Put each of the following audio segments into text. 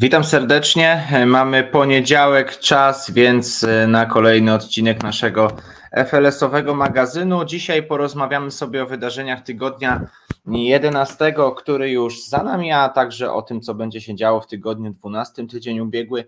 Witam serdecznie. Mamy poniedziałek, czas, więc e, na kolejny odcinek naszego FLS-owego magazynu. Dzisiaj porozmawiamy sobie o wydarzeniach tygodnia 11, który już za nami, a także o tym, co będzie się działo w tygodniu 12, tydzień ubiegły.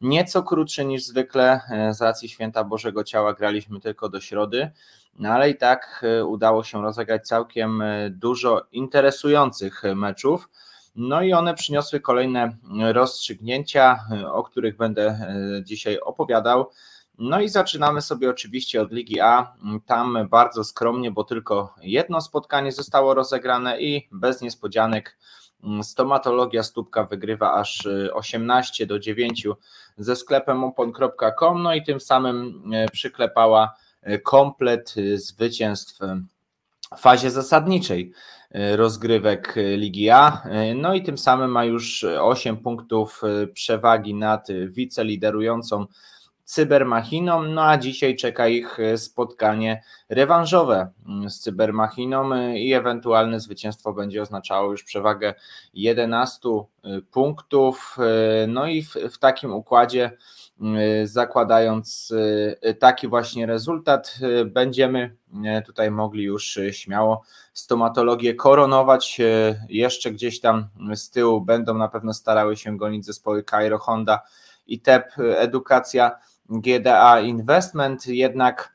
Nieco krótszy niż zwykle, e, z racji święta Bożego Ciała graliśmy tylko do środy, no ale i tak e, udało się rozegrać całkiem dużo interesujących meczów. No i one przyniosły kolejne rozstrzygnięcia, o których będę e, dzisiaj opowiadał. No i zaczynamy sobie oczywiście od Ligi A. Tam bardzo skromnie, bo tylko jedno spotkanie zostało rozegrane i bez niespodzianek stomatologia stópka wygrywa aż 18 do 9 ze sklepem opon.com, no i tym samym e, przyklepała e, komplet zwycięstw w fazie zasadniczej. E, rozgrywek e, Ligi A. E, no i tym samym ma już 8 punktów przewagi nad wiceliderującą Cybermachiną, no a dzisiaj czeka ich spotkanie rewanżowe mm, z Cybermachiną i ewentualne zwycięstwo będzie oznaczało już przewagę 11 punktów. No i w, w takim układzie zakładając y, taki właśnie rezultat, y, będziemy tutaj mogli już śmiało stomatologię koronować. Jeszcze gdzieś tam z tyłu będą na pewno starały się gonić zespoły Cairo Honda i TEP Edukacja GDA Investment, jednak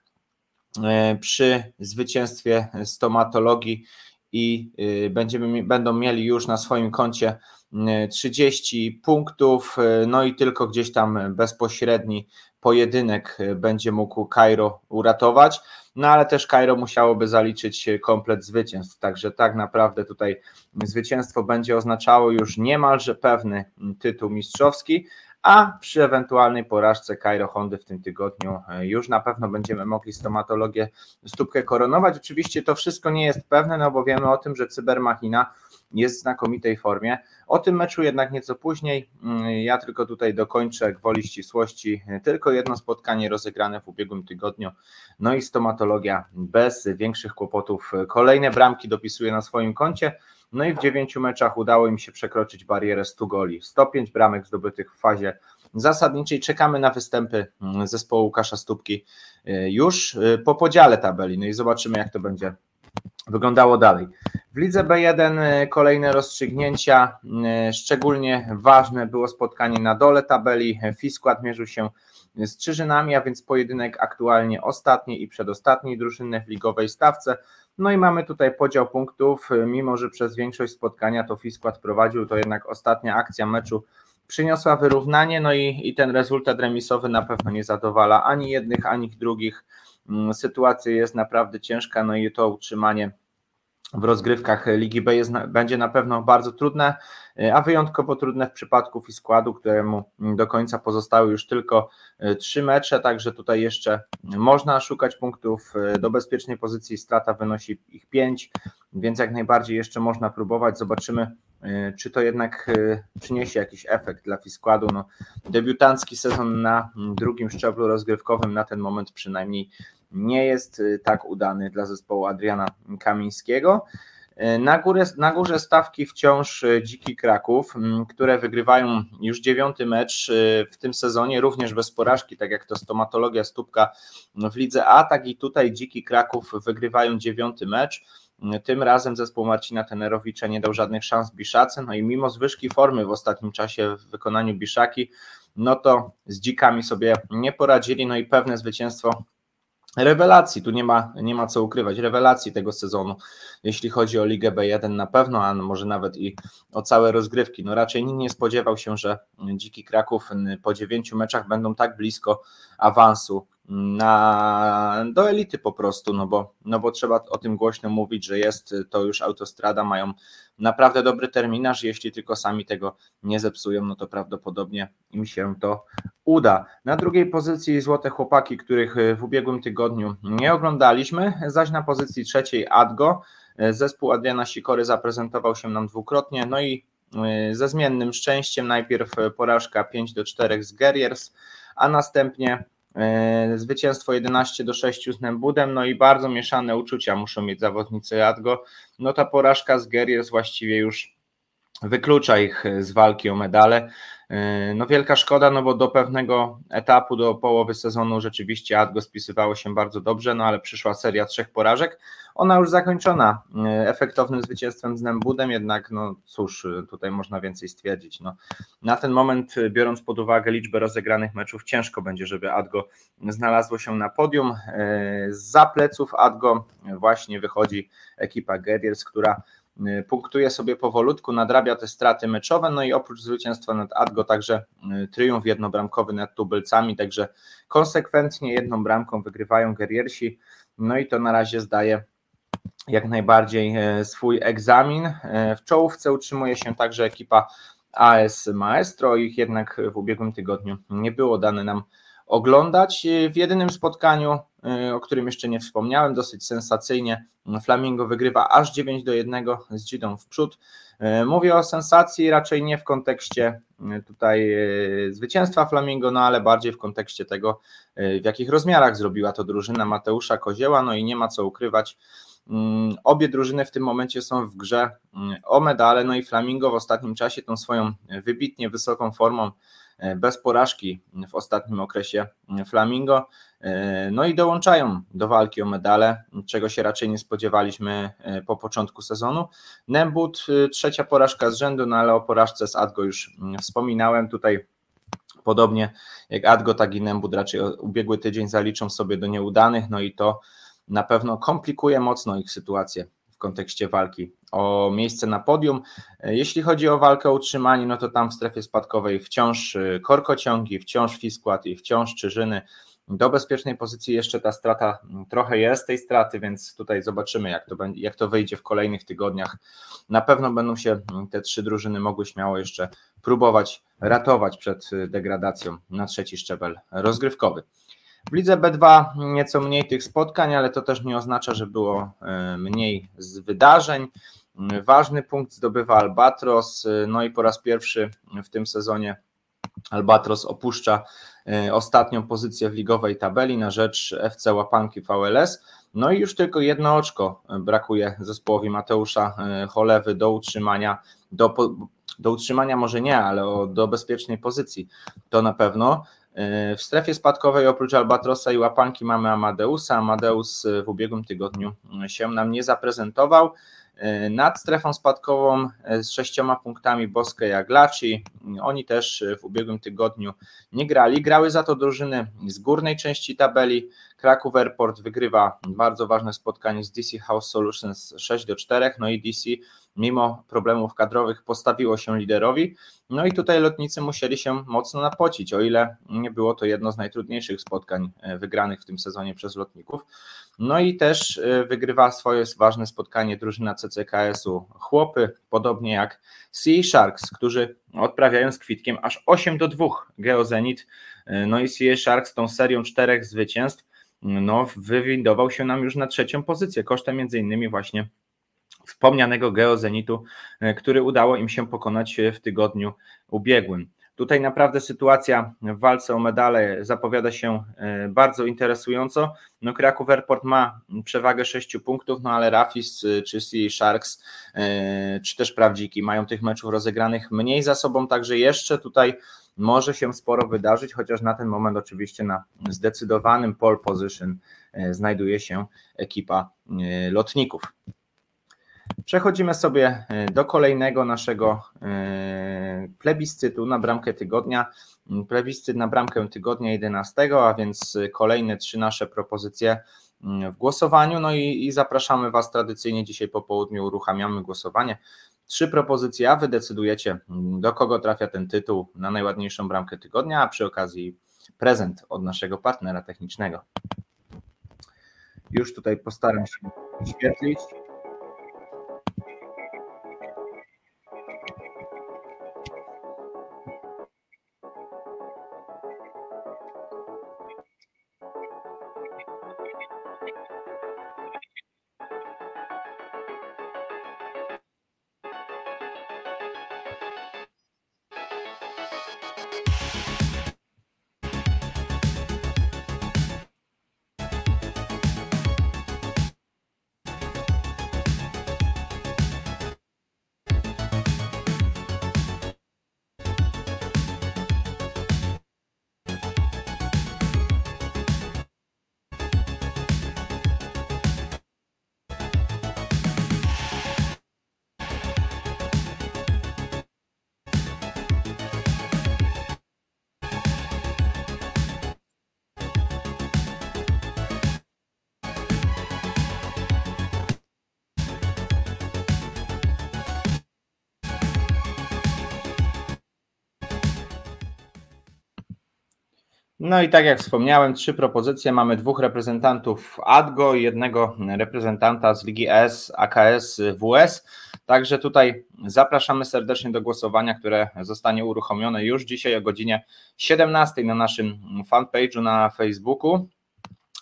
przy zwycięstwie stomatologii i będziemy, będą mieli już na swoim koncie 30 punktów, no i tylko gdzieś tam bezpośredni pojedynek będzie mógł Cairo uratować, no ale też Cairo musiałoby zaliczyć komplet zwycięstw, także tak naprawdę tutaj zwycięstwo będzie oznaczało już niemalże pewny tytuł mistrzowski, a przy ewentualnej porażce Cairo Hondy w tym tygodniu już na pewno będziemy mogli stomatologię stópkę koronować. Oczywiście to wszystko nie jest pewne, no bo wiemy o tym, że Cybermachina jest w znakomitej formie. O tym meczu jednak nieco później. Mm, ja tylko tutaj dokończę gwoli ścisłości. Tylko jedno spotkanie rozegrane w ubiegłym tygodniu. No i stomatologia bez większych kłopotów. Kolejne bramki dopisuje na swoim koncie. No i w dziewięciu meczach udało im się przekroczyć barierę 100 goli. 105 bramek zdobytych w fazie zasadniczej. Czekamy na występy mm, zespołu Łukasza Stópki y, już y, po podziale tabeli. No i zobaczymy, jak to będzie wyglądało dalej. W lidze B1 e, kolejne rozstrzygnięcia. E, szczególnie ważne było spotkanie na dole tabeli. Fiskład mierzył się z Czyżynami, a więc pojedynek aktualnie ostatniej i przedostatniej drużyny w ligowej stawce. No i mamy tutaj podział punktów, mimo że przez większość spotkania to Fiskład prowadził, to jednak ostatnia akcja meczu przyniosła wyrównanie, no i, i ten rezultat remisowy na pewno nie zadowala ani jednych, ani drugich. Mm, sytuacja jest naprawdę ciężka, no i to utrzymanie w rozgrywkach Ligi B jest, będzie na pewno bardzo trudne, y, a wyjątkowo trudne w przypadku Fiskładu, któremu do końca pozostały już tylko y, trzy mecze, także tutaj jeszcze można szukać punktów y, do bezpiecznej pozycji, strata wynosi ich pięć, więc jak najbardziej jeszcze można próbować, zobaczymy czy to jednak przyniesie jakiś efekt dla Fiskładu. No, debiutancki sezon na drugim szczeblu rozgrywkowym na ten moment przynajmniej nie jest y, tak udany dla zespołu Adriana Kamińskiego. Y, na, górę, na górze stawki wciąż y, Dziki Kraków, które wygrywają już dziewiąty mecz w tym sezonie, również bez porażki, tak jak to stomatologia stópka w lidze A, tak i tutaj Dziki Kraków wygrywają dziewiąty mecz. Tym razem zespół Marcina Tenerowicza nie dał żadnych szans Biszace, no i mimo zwyżki formy w ostatnim czasie w wykonaniu Biszaki, no to z dzikami sobie nie poradzili, no i pewne zwycięstwo rewelacji, tu nie ma, nie ma co ukrywać, rewelacji tego sezonu, jeśli chodzi o Ligę B1 na pewno, a może nawet i o całe rozgrywki. No raczej nikt nie spodziewał się, że Dziki Kraków po dziewięciu meczach będą tak blisko awansu na, do elity po prostu, no bo, no bo trzeba o tym głośno mówić, że jest to już autostrada, mają naprawdę dobry terminarz, jeśli tylko sami tego nie zepsują, no to prawdopodobnie im się to uda. Na drugiej pozycji Złote Chłopaki, których w ubiegłym tygodniu nie oglądaliśmy, zaś na pozycji trzeciej Adgo, zespół Adriana Sikory zaprezentował się nam dwukrotnie, no i y, ze zmiennym szczęściem najpierw porażka 5 do 4 z Guerriers, a następnie E, zwycięstwo 11 do 6 z Nembudem, no i bardzo mieszane uczucia muszą mieć zawodnicy Jadgo. No ta porażka z Guerriers właściwie już wyklucza ich z walki o medale. E, no wielka szkoda, no bo do pewnego etapu, do połowy sezonu rzeczywiście Adgo spisywało się bardzo dobrze, no ale przyszła seria trzech porażek, ona już zakończona e, efektownym zwycięstwem z Nembudem, jednak no cóż, tutaj można więcej stwierdzić. No, na ten moment, biorąc pod uwagę liczbę rozegranych meczów, ciężko będzie, żeby Adgo znalazło się na podium. Za pleców Adgo właśnie wychodzi ekipa Gediers, która punktuje sobie powolutku, nadrabia te straty meczowe, no i oprócz zwycięstwa nad Adgo także triumf jednobramkowy nad tubylcami, także konsekwentnie jedną bramką wygrywają Geriersi, no i to na razie zdaje jak najbardziej y, swój egzamin. W czołówce utrzymuje się także ekipa AS Maestro, ich jednak w ubiegłym tygodniu nie było dane nam oglądać. W jedynym spotkaniu, o którym jeszcze nie wspomniałem, dosyć sensacyjnie Flamingo wygrywa aż 9 do 1 z Gidą w przód. Mówię o sensacji raczej nie w kontekście tutaj zwycięstwa Flamingo, no ale bardziej w kontekście tego, w jakich rozmiarach zrobiła to drużyna Mateusza Kozieła, no i nie ma co ukrywać. Mm, obie drużyny w tym momencie są w grze o medale, no i Flamingo w ostatnim czasie tą swoją wybitnie wysoką formą E, bez porażki w ostatnim okresie Flamingo. E, no i dołączają do walki o medale, czego się raczej nie spodziewaliśmy e, po początku sezonu. Nembut, trzecia porażka z rzędu, no ale o porażce z Adgo już wspominałem. Tutaj podobnie jak Adgo, tak i Nembut raczej ubiegły tydzień zaliczą sobie do nieudanych, no i to na pewno komplikuje mocno ich sytuację kontekście walki o miejsce na podium. Jeśli chodzi o walkę o utrzymanie, no to tam w strefie spadkowej wciąż y, korkociągi, wciąż Fiskład i wciąż Czyżyny. Do bezpiecznej pozycji jeszcze ta strata mm, trochę jest tej straty, więc tutaj zobaczymy, jak to, będzie, jak to wyjdzie w kolejnych tygodniach. Na pewno będą się mm, te trzy drużyny mogły śmiało jeszcze próbować ratować przed y, degradacją na trzeci szczebel rozgrywkowy. W lidze B2 nieco mniej tych spotkań, ale to też nie oznacza, że było e, mniej z wydarzeń. Ważny punkt zdobywa Albatros, e, no i po raz pierwszy w tym sezonie Albatros opuszcza e, ostatnią pozycję w ligowej tabeli na rzecz FC Łapanki VLS. No i już tylko jedno oczko brakuje zespołowi Mateusza Cholewy do utrzymania, do, do utrzymania może nie, ale do bezpiecznej pozycji to na pewno. E, w strefie spadkowej oprócz Albatrosa i Łapanki mamy Amadeusa. Amadeus e, w ubiegłym tygodniu e, się nam nie zaprezentował. Nad strefą spadkową z sześcioma punktami Boskę i Aglaci. Oni też w ubiegłym tygodniu nie grali. Grały za to drużyny z górnej części tabeli. Kraków Airport wygrywa bardzo ważne spotkanie z DC House Solutions 6 do 4. No i DC mimo problemów kadrowych postawiło się liderowi. No i tutaj lotnicy musieli się mocno napocić, o ile nie było to jedno z najtrudniejszych spotkań e, wygranych w tym sezonie przez lotników. No i też e, wygrywa swoje ważne spotkanie drużyna CCKS-u Chłopy, podobnie jak Sea Sharks, którzy odprawiają z kwitkiem aż 8 do 2 Geozenit. E, no i Sea Sharks tą serią czterech zwycięstw no, wywindował się nam już na trzecią pozycję, kosztem między innymi właśnie wspomnianego Geozenitu, e, który udało im się pokonać w tygodniu ubiegłym. Tutaj naprawdę sytuacja w walce o medale zapowiada się e, bardzo interesująco. No Kraków Airport ma przewagę 6 punktów, no ale Rafis e, czy Sea Sharks, czy też Prawdziki mają tych meczów rozegranych mniej za sobą, także jeszcze tutaj może się sporo wydarzyć, chociaż na ten moment oczywiście na zdecydowanym pole position znajduje się ekipa lotników. Przechodzimy sobie e, do kolejnego naszego e, plebiscytu na bramkę tygodnia. Plebiscyt na bramkę tygodnia 11, a więc kolejne trzy nasze propozycje w głosowaniu. No i, i zapraszamy Was tradycyjnie dzisiaj po południu, uruchamiamy głosowanie. Trzy propozycje, a Wy decydujecie, do kogo trafia ten tytuł na najładniejszą bramkę tygodnia, a przy okazji prezent od naszego partnera technicznego. Już tutaj postaram się świetlić. No i tak jak wspomniałem, trzy propozycje. Mamy dwóch reprezentantów ADGO i jednego reprezentanta z Ligi S, AKS, WS. Także tutaj zapraszamy serdecznie do głosowania, które zostanie uruchomione już dzisiaj o godzinie 17 na naszym fanpage'u na Facebooku.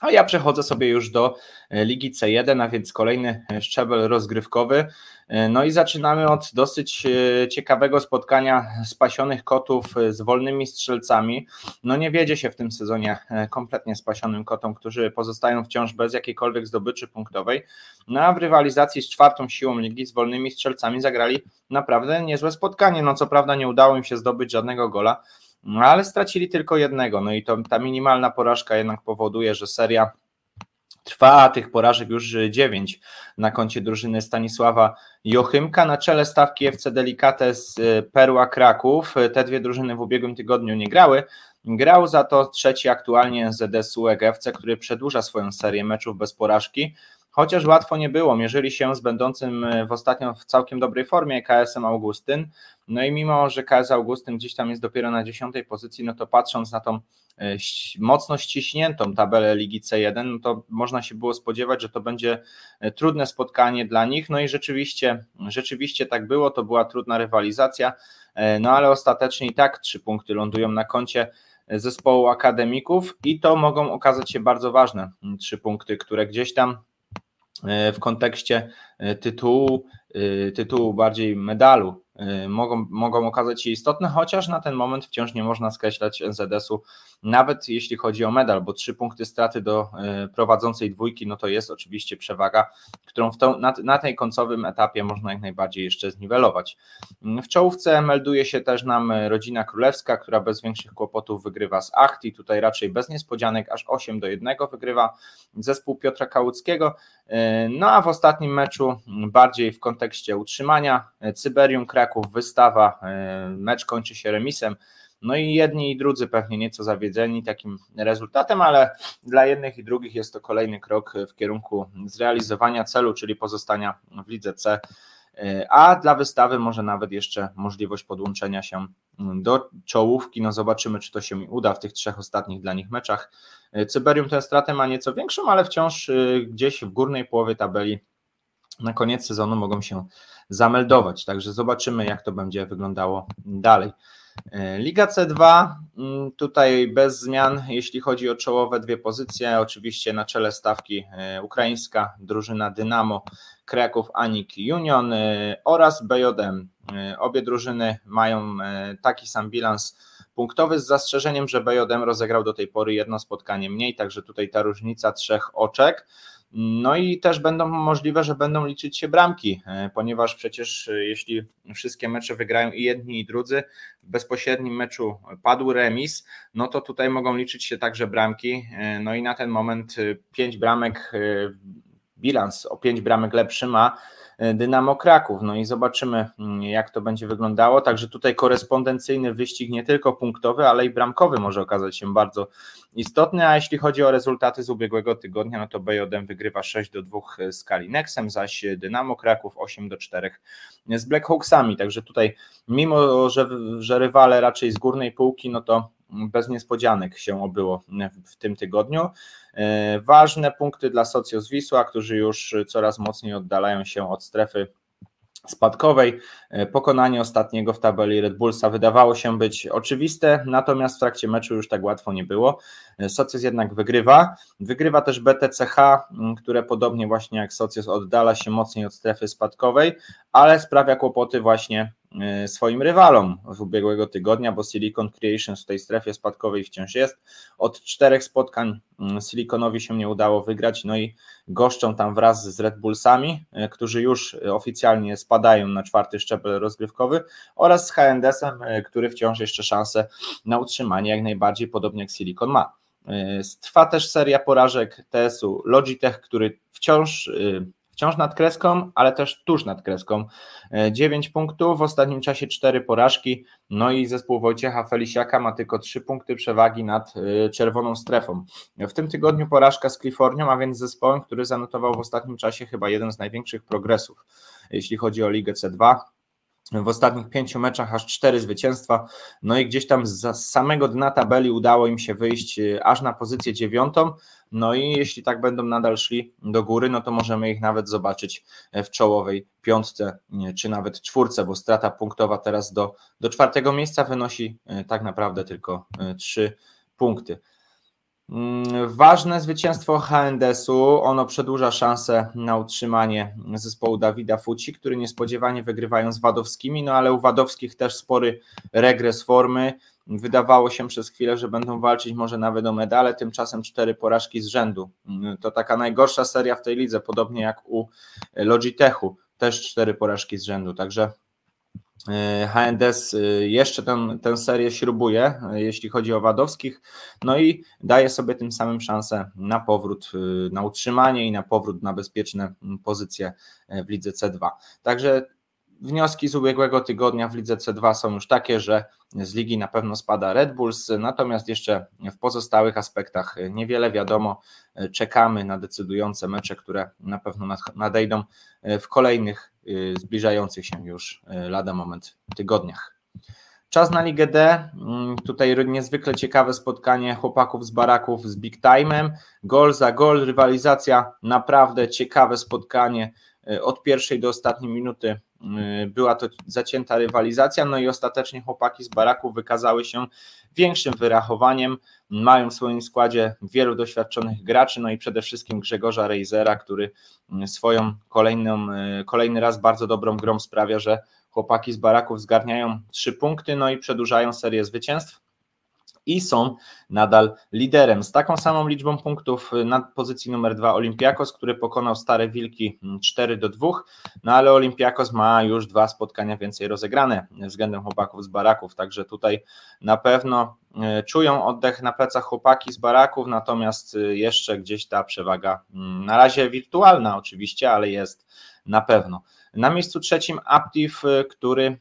A ja przechodzę sobie już do Ligi C1, a więc kolejny szczebel rozgrywkowy. E, no i zaczynamy od dosyć ciekawego spotkania spasionych kotów z wolnymi strzelcami. No nie wiedzie się w tym sezonie kompletnie spasionym kotom, którzy pozostają wciąż bez jakiejkolwiek zdobyczy punktowej. No a w rywalizacji z czwartą siłą ligi z wolnymi strzelcami zagrali naprawdę niezłe spotkanie. No co prawda nie udało im się zdobyć żadnego gola, no ale stracili tylko jednego. No i to ta minimalna porażka jednak powoduje, że seria trwa, tych porażek już dziewięć na koncie drużyny Stanisława Jochymka. Na czele stawki FC Delicates y, Perła Kraków. Te dwie drużyny w ubiegłym tygodniu nie grały. Grał za to trzeci aktualnie ZSU EGFC, który przedłuża swoją serię meczów bez porażki. Chociaż łatwo nie było, mierzyli się z będącym w ostatnio w całkiem dobrej formie KS-em Augustyn. No i mimo, że KS Augustyn gdzieś tam jest dopiero na dziesiątej pozycji, no to patrząc na tą e, mocno ściśniętą tabelę Ligi C1, no to można się było spodziewać, że to będzie e, trudne spotkanie dla nich. No i rzeczywiście, rzeczywiście tak było, to była trudna rywalizacja, e, no ale ostatecznie i tak trzy punkty lądują na koncie zespołu akademików i to mogą okazać się bardzo ważne trzy punkty, które gdzieś tam w kontekście tytułu, tytułu bardziej medalu mogą, mogą okazać się istotne, chociaż na ten moment wciąż nie można skreślać NZS-u, nawet jeśli chodzi o medal, bo trzy punkty straty do y, prowadzącej dwójki, no to jest oczywiście przewaga, którą w to, na, na tej końcowym etapie można jak najbardziej jeszcze zniwelować. W czołówce melduje się też nam rodzina królewska, która bez większych kłopotów wygrywa z Achti, tutaj raczej bez niespodzianek, aż 8 do 1 wygrywa zespół Piotra Kałuckiego, y, no a w ostatnim meczu bardziej w kontekście utrzymania Cyberium Kraków Kraków, wystawa, e, mecz kończy się remisem. No i jedni i drudzy pewnie nieco zawiedzeni takim rezultatem, ale dla jednych i drugich jest to kolejny krok w kierunku zrealizowania celu, czyli pozostania w lidze C. E, a dla wystawy może nawet jeszcze możliwość podłączenia się do czołówki. No zobaczymy, czy to się mi uda w tych trzech ostatnich dla nich meczach. E, Cyberium tę stratę ma nieco większą, ale wciąż gdzieś w górnej połowie tabeli na koniec sezonu mogą się zameldować. Także zobaczymy, jak to będzie wyglądało dalej. E, Liga C2, mm, tutaj bez zmian, jeśli chodzi o czołowe dwie pozycje. Oczywiście na czele stawki e, ukraińska drużyna Dynamo Kraków Anik Union e, oraz BJM. Obie drużyny mają taki sam bilans punktowy z zastrzeżeniem, że BJM rozegrał do tej pory jedno spotkanie mniej, także tutaj ta różnica trzech oczek. No i też będą możliwe, że będą liczyć się bramki, e, ponieważ przecież e, jeśli wszystkie mecze wygrają i jedni i drudzy, w bezpośrednim meczu padł remis, no to tutaj mogą liczyć się także bramki. E, no i na ten moment pięć bramek, bilans o pięć bramek lepszy ma Dynamo Kraków. No i zobaczymy, mm, jak to będzie wyglądało. Także tutaj korespondencyjny wyścig nie tylko punktowy, ale i bramkowy może okazać się bardzo istotny. A jeśli chodzi o rezultaty z ubiegłego tygodnia, no to BJM wygrywa 6 do 2 z Kalinexem, zaś Dynamo Kraków 8 do 4 z Blackhawksami. Także tutaj, mimo że, że rywale raczej z górnej półki, no to bez niespodzianek się obyło w tym tygodniu. E, ważne punkty dla Socios Wisła, którzy już coraz mocniej oddalają się od strefy spadkowej. E, pokonanie ostatniego w tabeli Red Bullsa wydawało się być oczywiste, natomiast w trakcie meczu już tak łatwo nie było. E, Socios jednak wygrywa. Wygrywa też BTCH, które podobnie właśnie jak Socios oddala się mocniej od strefy spadkowej, ale sprawia kłopoty właśnie swoim rywalom z ubiegłego tygodnia, bo Silicon Creations w tej strefie spadkowej wciąż jest. Od czterech spotkań mm, Siliconowi się nie udało wygrać, no i goszczą tam wraz z Red Bullsami, e, którzy już oficjalnie spadają na czwarty szczebel rozgrywkowy oraz z HNDS-em, e, który wciąż jeszcze szansę na utrzymanie jak najbardziej podobnie jak Silicon ma. Trwa też seria porażek TS-u Logitech, który wciąż wciąż nad kreską, ale też tuż nad kreską. 9 e, punktów, w ostatnim czasie 4 porażki, no i zespół Wojciecha Felisiaka ma tylko 3 punkty przewagi nad e, czerwoną strefą. W tym tygodniu porażka z Kalifornią, a więc zespołem, który zanotował w ostatnim czasie chyba jeden z największych progresów, jeśli chodzi o Ligę C2. W ostatnich pięciu meczach aż cztery zwycięstwa. No i gdzieś tam z samego dna tabeli udało im się wyjść y, aż na pozycję dziewiątą. No i jeśli tak będą nadal szli do góry, no to możemy ich nawet zobaczyć w czołowej piątce czy nawet czwórce, bo strata punktowa teraz do, do czwartego miejsca wynosi y, tak naprawdę tylko y, trzy punkty. Mm, ważne zwycięstwo HNDS-u, ono przedłuża szansę na utrzymanie zespołu Dawida Fuci, który niespodziewanie wygrywają z Wadowskimi, no ale u Wadowskich też spory regres formy. Wydawało się przez chwilę, że będą walczyć może nawet o medale, tymczasem cztery porażki z rzędu. Mm, to taka najgorsza seria w tej lidze, podobnie jak u Logitechu, też cztery porażki z rzędu, także HNDS e, jeszcze tę, tę serię śrubuje, e, jeśli chodzi o Wadowskich, no i daje sobie tym samym szansę na powrót, na utrzymanie i na powrót na bezpieczne pozycje w lidze C2. Także wnioski z ubiegłego tygodnia w lidze C2 są już takie, że z ligi na pewno spada Red Bulls, natomiast jeszcze w pozostałych aspektach niewiele wiadomo. Czekamy na decydujące mecze, które na pewno nadejdą w kolejnych Y, zbliżających się już y, lada moment tygodniach. Czas na Ligę D. Mm, tutaj niezwykle ciekawe spotkanie chłopaków z baraków z Big Time'em. Gol za gol, rywalizacja, naprawdę ciekawe spotkanie. Y, od pierwszej do ostatniej minuty była to zacięta rywalizacja, no i ostatecznie chłopaki z baraków wykazały się większym wyrachowaniem. Mają w swoim składzie wielu doświadczonych graczy, no i przede wszystkim Grzegorza Reizera, który swoją kolejną, kolejny raz bardzo dobrą grą sprawia, że chłopaki z baraków zgarniają trzy punkty, no i przedłużają serię zwycięstw i są nadal liderem. Z taką samą liczbą punktów na pozycji numer dwa Olimpiakos, który pokonał Stare Wilki 4 do 2, no ale Olimpiakos ma już dwa spotkania więcej rozegrane względem chłopaków z baraków, także tutaj na pewno e, czują oddech na plecach chłopaki z baraków, natomiast e, jeszcze gdzieś ta przewaga mm, na razie wirtualna oczywiście, ale jest na pewno. Na miejscu trzecim Aptiv, e, który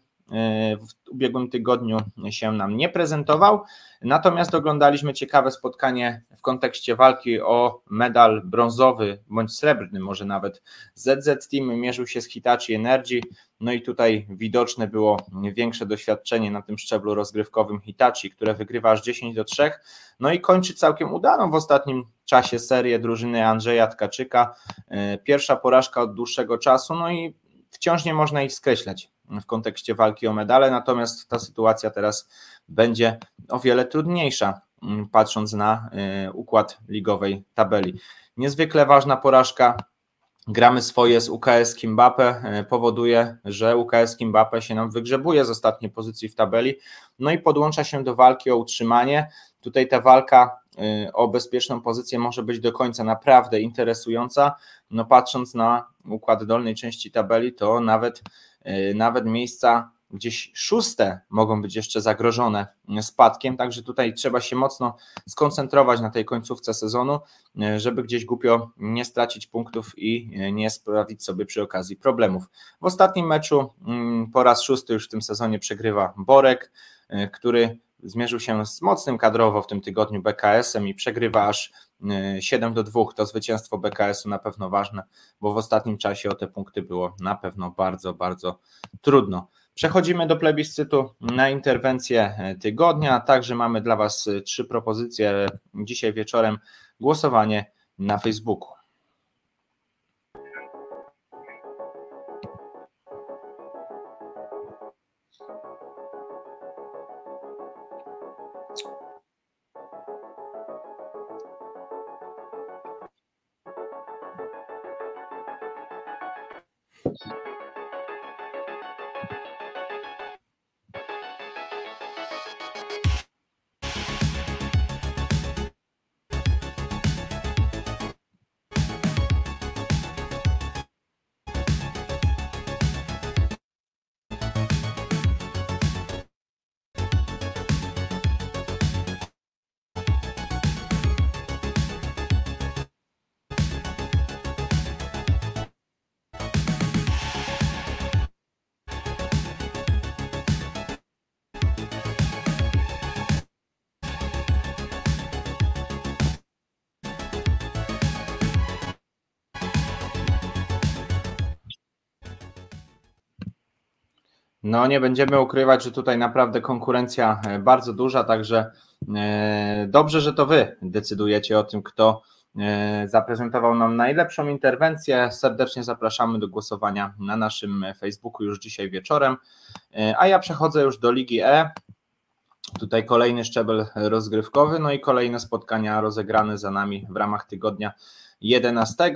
w ubiegłym tygodniu się nam nie prezentował. Natomiast oglądaliśmy ciekawe spotkanie w kontekście walki o medal brązowy bądź srebrny, może nawet ZZ Team mierzył się z Hitachi Energy. No i tutaj widoczne było większe doświadczenie na tym szczeblu rozgrywkowym Hitachi, które wygrywa aż 10 do 3. No i kończy całkiem udaną w ostatnim czasie serię drużyny Andrzeja Tkaczyka. Pierwsza porażka od dłuższego czasu, no i wciąż nie można ich skreślać w kontekście walki o medale, natomiast ta sytuacja teraz będzie o wiele trudniejsza, mm, patrząc na y, układ ligowej tabeli. Niezwykle ważna porażka gramy swoje z UKS Kimbape y, powoduje, że UKS Kimbape się nam wygrzebuje z ostatniej pozycji w tabeli, no i podłącza się do walki o utrzymanie. Tutaj ta walka y, o bezpieczną pozycję może być do końca naprawdę interesująca. No patrząc na układ dolnej części tabeli, to nawet nawet miejsca gdzieś szóste mogą być jeszcze zagrożone spadkiem, także tutaj trzeba się mocno skoncentrować na tej końcówce sezonu, e, żeby gdzieś głupio nie stracić punktów i e, nie sprawić sobie przy okazji problemów. W ostatnim meczu mm, po raz szósty już w tym sezonie przegrywa Borek, który zmierzył się z mocnym kadrowo w tym tygodniu BKS-em i przegrywa aż 7 do 2. To zwycięstwo BKS-u na pewno ważne, bo w ostatnim czasie o te punkty było na pewno bardzo, bardzo trudno. Przechodzimy do plebiscytu na interwencję tygodnia. Także mamy dla Was trzy propozycje. Dzisiaj wieczorem głosowanie na Facebooku. No nie będziemy ukrywać, że tutaj naprawdę konkurencja bardzo duża, także dobrze, że to Wy decydujecie o tym, kto zaprezentował nam najlepszą interwencję. Serdecznie zapraszamy do głosowania na naszym Facebooku już dzisiaj wieczorem. A ja przechodzę już do Ligi E. Tutaj kolejny szczebel rozgrywkowy, no i kolejne spotkania rozegrane za nami w ramach tygodnia 11.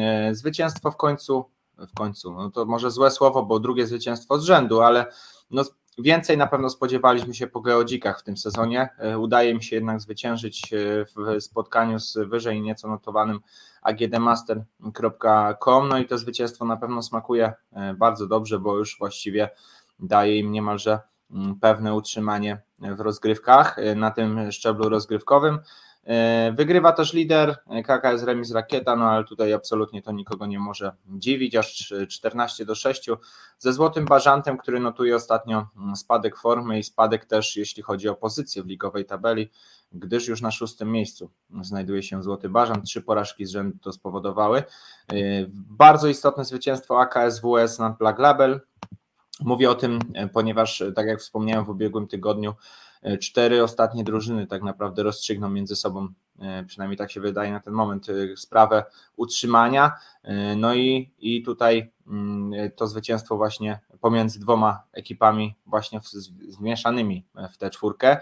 E, zwycięstwo w końcu, w końcu, no to może złe słowo, bo drugie zwycięstwo z rzędu, ale no więcej na pewno spodziewaliśmy się po geodzikach w tym sezonie. E, udaje mi się jednak zwyciężyć e, w spotkaniu z wyżej nieco notowanym agdmaster.com, no i to zwycięstwo na pewno smakuje bardzo dobrze, bo już właściwie daje im niemalże mm, pewne utrzymanie w rozgrywkach na tym szczeblu rozgrywkowym. E, wygrywa też lider. KKS Remis Rakieta, no ale tutaj absolutnie to nikogo nie może dziwić, aż 14 do 6 ze Złotym Bażantem, który notuje ostatnio spadek formy i spadek też jeśli chodzi o pozycję w ligowej tabeli, gdyż już na szóstym miejscu znajduje się Złoty Bażant, trzy porażki z rzędu to spowodowały. E, bardzo istotne zwycięstwo AKS WS nad Black Label, Mówię o tym, e, ponieważ, tak jak wspomniałem w ubiegłym tygodniu, E, cztery ostatnie drużyny tak naprawdę rozstrzygną między sobą, e, przynajmniej tak się wydaje na ten moment, e, sprawę utrzymania. No i, i tutaj mm, to zwycięstwo właśnie pomiędzy dwoma ekipami właśnie zmieszanymi w tę czwórkę.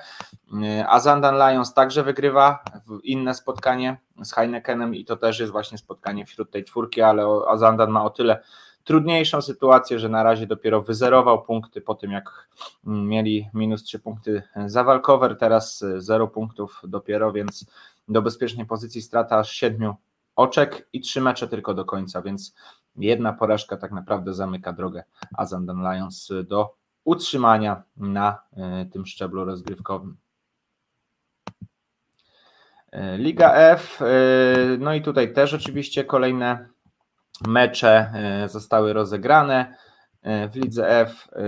A Zandan Lions także wygrywa inne spotkanie z Heinekenem i to też jest właśnie spotkanie wśród tej czwórki, ale Azandan ma o tyle trudniejszą sytuację, że na razie dopiero wyzerował punkty po tym, jak mieli minus 3 punkty za walkover, teraz 0 punktów dopiero, więc do bezpiecznej pozycji strata aż 7 oczek i 3 mecze tylko do końca, więc jedna porażka tak naprawdę zamyka drogę Azandan Lions do utrzymania na e, tym szczeblu rozgrywkowym. E, Liga F, e, no i tutaj też oczywiście kolejne mecze e, zostały rozegrane. E, w Lidze F e,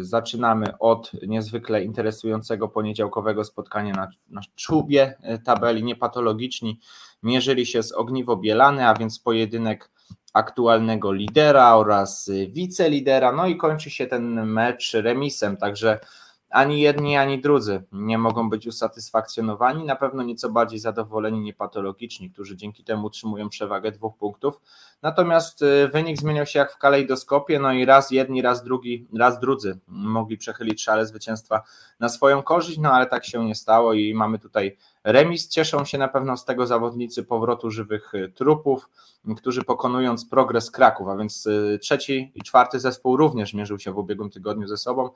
zaczynamy od niezwykle interesującego poniedziałkowego spotkania na, na czubie tabeli. Niepatologiczni mierzyli się z Ogniwo Bielany, a więc pojedynek aktualnego lidera oraz wicelidera. No i kończy się ten mecz remisem, także ani jedni, ani drudzy nie mogą być usatysfakcjonowani, na pewno nieco bardziej zadowoleni niepatologiczni, którzy dzięki temu utrzymują przewagę dwóch punktów. Natomiast y, wynik zmieniał się jak w kalejdoskopie, no i raz jedni, raz drugi, raz drudzy mogli przechylić szale zwycięstwa na swoją korzyść, no ale tak się nie stało i mamy tutaj remis. Cieszą się na pewno z tego zawodnicy powrotu żywych y, trupów, którzy pokonując progres Kraków, a więc y, trzeci i czwarty zespół również mierzył się w ubiegłym tygodniu ze sobą.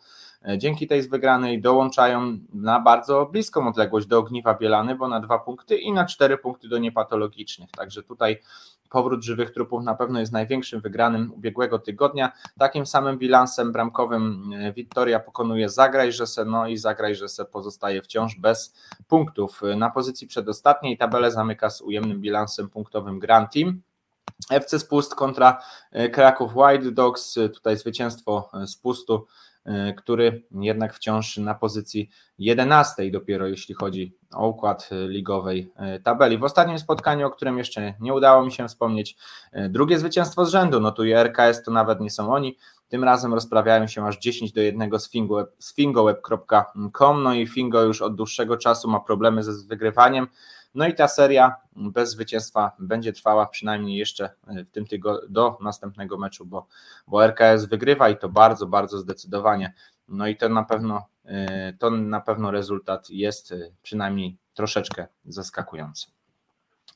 E, dzięki tej wygranej dołączają na bardzo bliską odległość do Ogniwa Bielany, bo na dwa punkty i na cztery punkty do niepatologicznych. Także tutaj powrót żywych trupów na pewno jest największym wygranym ubiegłego tygodnia. Takim samym bilansem bramkowym e, Wiktoria pokonuje Zagrajżesę, no i Zagrajżesę pozostaje wciąż bez punktów. Na pozycji przedostatniej tabelę zamyka z ujemnym bilansem punktowym Grand Team. FC Spust kontra e, Kraków White Dogs, tutaj zwycięstwo Spustu E, który jednak wciąż na pozycji 11 dopiero jeśli chodzi o układ ligowej e, tabeli. W ostatnim spotkaniu, o którym jeszcze nie udało mi się wspomnieć, e, drugie zwycięstwo z rzędu notuje RKS, to nawet nie są oni. Tym razem rozprawiają się aż 10 do 1 z fingoweb.com. No i Fingo już od dłuższego czasu ma problemy ze wygrywaniem. No i ta seria bez zwycięstwa będzie trwała przynajmniej jeszcze w tym tygodniu do następnego meczu, bo, bo RKS wygrywa i to bardzo, bardzo zdecydowanie. No i to na pewno e, to na pewno rezultat jest e, przynajmniej troszeczkę zaskakujący.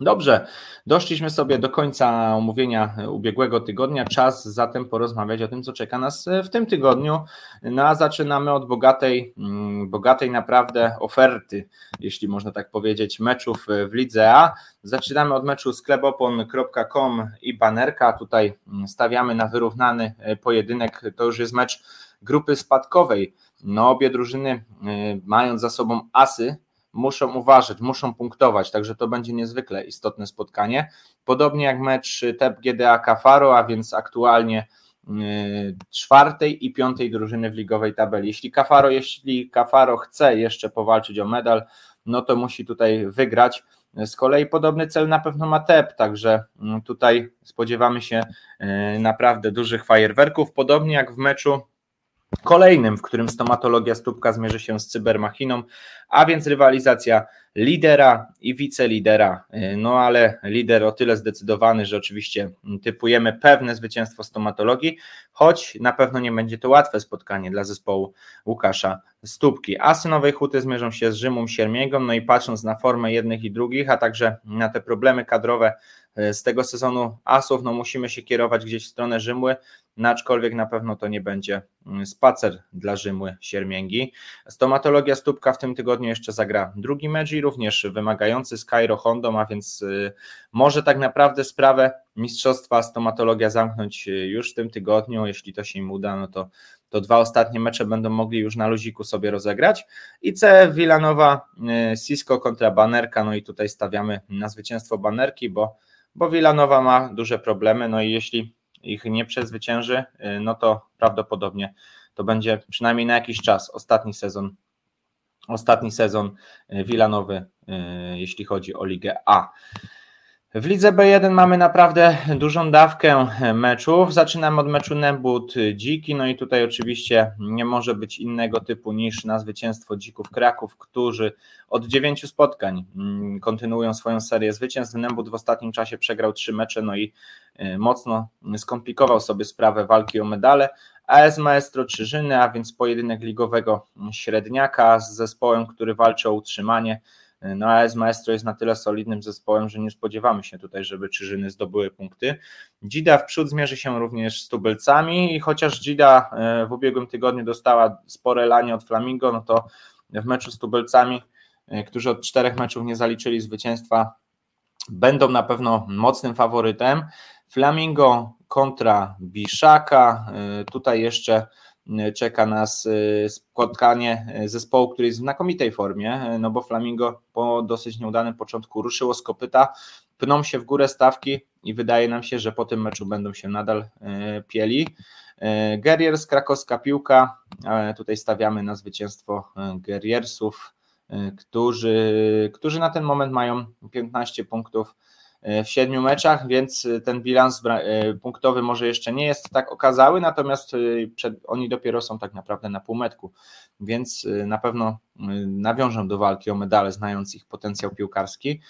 Dobrze, doszliśmy sobie do końca omówienia ubiegłego tygodnia. Czas zatem porozmawiać o tym, co czeka nas w tym tygodniu. No a zaczynamy od bogatej, mm, bogatej naprawdę oferty, jeśli można tak powiedzieć, meczów w Lidze A. Zaczynamy od meczu sklepopon.com i banerka. Tutaj mm, stawiamy na wyrównany e, pojedynek. To już jest mecz grupy spadkowej. No, obie drużyny, e, mając za sobą asy, muszą uważać, muszą punktować, także to będzie niezwykle istotne spotkanie. Podobnie jak mecz TEP GDA Kafaro, a więc aktualnie y, czwartej i piątej drużyny w ligowej tabeli. Jeśli Kafaro, jeśli Kafaro chce jeszcze powalczyć o medal, no to musi tutaj wygrać. Z kolei podobny cel na pewno ma TEP, także mm, tutaj spodziewamy się y, naprawdę dużych fajerwerków. Podobnie jak w meczu kolejnym, w którym stomatologia stópka zmierzy się z cybermachiną, a więc rywalizacja lidera i wicelidera. No ale lider o tyle zdecydowany, że oczywiście typujemy pewne zwycięstwo stomatologii, choć na pewno nie będzie to łatwe spotkanie dla zespołu Łukasza Stópki. Asy Nowej Huty zmierzą się z Rzymą Siermiegą, no i patrząc na formę jednych i drugich, a także na te problemy kadrowe e, z tego sezonu Asów, no musimy się kierować gdzieś w stronę Rzymły, aczkolwiek na pewno to nie będzie mm, spacer dla Rzymły Siermięgi. Stomatologia Stópka w tym tygodniu jeszcze zagra drugi mecz również wymagający z Cairo Hondą, a więc y, może tak naprawdę sprawę. Mistrzostwa stomatologia zamknąć y, już w tym tygodniu, jeśli to się im uda, no to to dwa ostatnie mecze będą mogli już na luziku sobie rozegrać. I C Villanova, y, Cisco kontra Banerka, no i tutaj stawiamy na zwycięstwo Banerki, bo, bo Villanova ma duże problemy, no i jeśli ich nie przezwycięży, no to prawdopodobnie to będzie przynajmniej na jakiś czas ostatni sezon ostatni sezon Wilanowy, jeśli chodzi o Ligę A. W lidze B1 mamy naprawdę dużą dawkę meczów. Zaczynamy od meczu Nembut Dziki, no i tutaj oczywiście nie może być innego typu niż na zwycięstwo Dzików Kraków, którzy od dziewięciu spotkań mm, kontynuują swoją serię zwycięstw. Nembut w ostatnim czasie przegrał trzy mecze, no i e, mocno skomplikował sobie sprawę walki o medale. AS Maestro Czyżyny, a więc pojedynek ligowego średniaka z zespołem, który walczy o utrzymanie no AS Maestro jest na tyle solidnym zespołem, że nie spodziewamy się tutaj, żeby Czyżyny zdobyły punkty. Dzida w przód zmierzy się również z tubelcami i chociaż Dzida e, w ubiegłym tygodniu dostała spore lanie od Flamingo, no to w meczu z tubelcami, e, którzy od czterech meczów nie zaliczyli zwycięstwa, będą na pewno mocnym faworytem. Flamingo kontra Biszaka, e, tutaj jeszcze czeka nas y, spotkanie y, zespołu, który jest w znakomitej formie, y, no bo Flamingo po dosyć nieudanym początku ruszyło z kopyta, pną się w górę stawki i wydaje nam się, że po tym meczu będą się nadal pieli. Guerriers, krakowska piłka, tutaj stawiamy na zwycięstwo Guerriersów, którzy, którzy na ten moment mają 15 punktów w siedmiu meczach, więc ten bilans e, punktowy może jeszcze nie jest tak okazały, natomiast e, przed, oni dopiero są tak naprawdę na półmetku, więc e, na pewno nawiążą do walki o medale, znając ich potencjał piłkarski.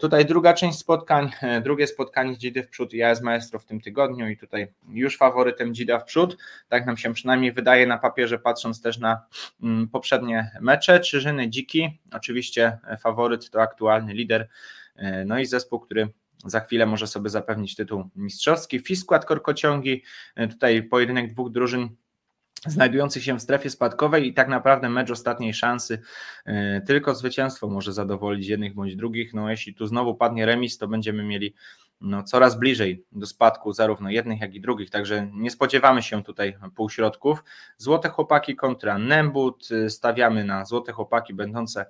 Tutaj druga część spotkań, drugie spotkanie Dzidy w przód i AS Maestro w tym tygodniu i tutaj już faworytem Dzida w przód, tak nam się przynajmniej wydaje na papierze, patrząc też na mm, poprzednie mecze. Czyżyny Dziki, oczywiście faworyt to aktualny lider E, no i zespół, który za chwilę może sobie zapewnić tytuł mistrzowski. Fiskład Korkociągi, e, tutaj pojedynek dwóch drużyn znajdujących się w strefie spadkowej i tak naprawdę mecz ostatniej szansy. E, tylko zwycięstwo może zadowolić jednych bądź drugich. No jeśli tu znowu padnie remis, to będziemy mieli no, coraz bliżej do spadku zarówno jednych, jak i drugich, także nie spodziewamy się tutaj półśrodków. Złote chłopaki kontra Nembut, stawiamy na złote chłopaki będące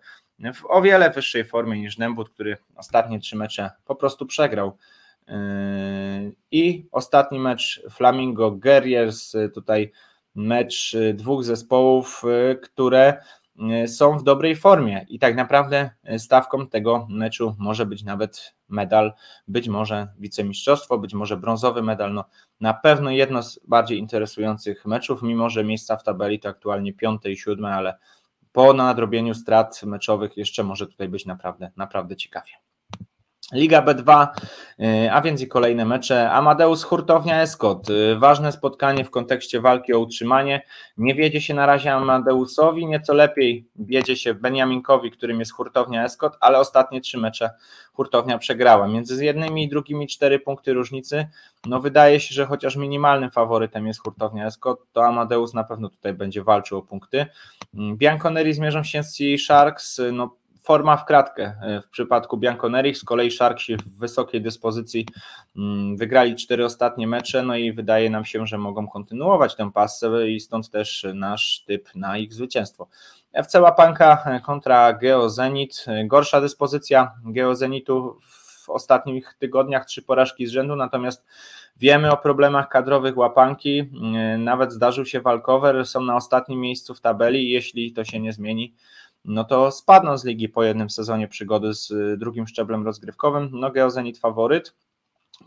w o wiele wyższej formie niż Nembut, który ostatnie trzy mecze po prostu przegrał. Yy, I ostatni mecz Flamingo Guerriers, tutaj mecz dwóch zespołów, yy, które yy, są w dobrej formie i tak naprawdę stawką tego meczu może być nawet medal, być może wicemistrzostwo, być może brązowy medal, no na pewno jedno z bardziej interesujących meczów, mimo że miejsca w tabeli to aktualnie piąte i siódme, ale po nadrobieniu strat meczowych jeszcze może tutaj być naprawdę, naprawdę ciekawie. Liga B2, y, a więc i kolejne mecze. Amadeus Hurtownia Eskot. Y, ważne spotkanie w kontekście walki o utrzymanie. Nie wiedzie się na razie Amadeusowi, nieco lepiej wiedzie się Beniaminkowi, którym jest Hurtownia Eskot, ale ostatnie trzy mecze Hurtownia przegrała. Między jednymi i drugimi cztery punkty różnicy. No wydaje się, że chociaż minimalnym faworytem jest Hurtownia Eskot, to Amadeus na pewno tutaj będzie walczył o punkty. Mm, Bianconeri zmierzą się z Sea Sharks. No forma w kratkę e, w przypadku Bianconeri, z kolei Sharksi w wysokiej dyspozycji mm, wygrali cztery ostatnie mecze, no i wydaje nam się, że mogą kontynuować tę pasę i stąd też nasz typ na ich zwycięstwo. FC Łapanka e, kontra Geo Zenit, e, gorsza dyspozycja Geo Zenitu w ostatnich tygodniach, trzy porażki z rzędu, natomiast Wiemy o problemach kadrowych łapanki, nawet zdarzył się walkover, są na ostatnim miejscu w tabeli. Jeśli to się nie zmieni, no to spadną z ligi po jednym sezonie przygody z y, drugim szczeblem rozgrywkowym. No Geozenit faworyt.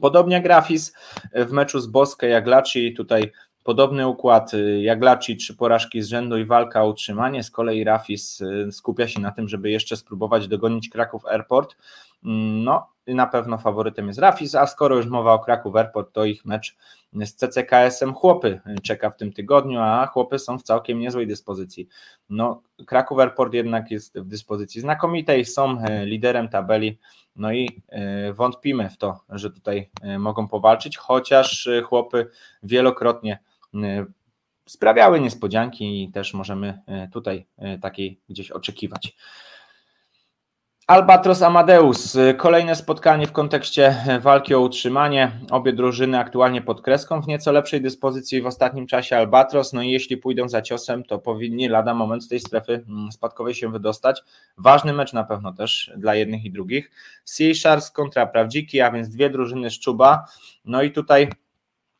Podobnie Grafis w meczu z Boskę Jaglaci tutaj Podobny układ jak Laci, trzy porażki z rzędu i walka o utrzymanie. Z kolei Rafis skupia się na tym, żeby jeszcze spróbować dogonić Kraków Airport. No, na pewno faworytem jest Rafis, a skoro już mowa o Kraków Airport, to ich mecz z CCKS-em Chłopy czeka w tym tygodniu, a Chłopy są w całkiem niezłej dyspozycji. No, Kraków Airport jednak jest w dyspozycji znakomitej, są e, liderem tabeli, no i e, wątpimy w to, że tutaj e, mogą powalczyć, chociaż Chłopy wielokrotnie sprawiały niespodzianki i też możemy tutaj takiej gdzieś oczekiwać. Albatros Amadeus. Kolejne spotkanie w kontekście walki o utrzymanie. Obie drużyny aktualnie pod kreską w nieco lepszej dyspozycji w ostatnim czasie Albatros. No i jeśli pójdą za ciosem, to powinni lada moment z tej strefy mm, spadkowej się wydostać. Ważny mecz na pewno też dla jednych i drugich. Sea Sharks kontra Prawdziki, a więc dwie drużyny z Czuba. No i tutaj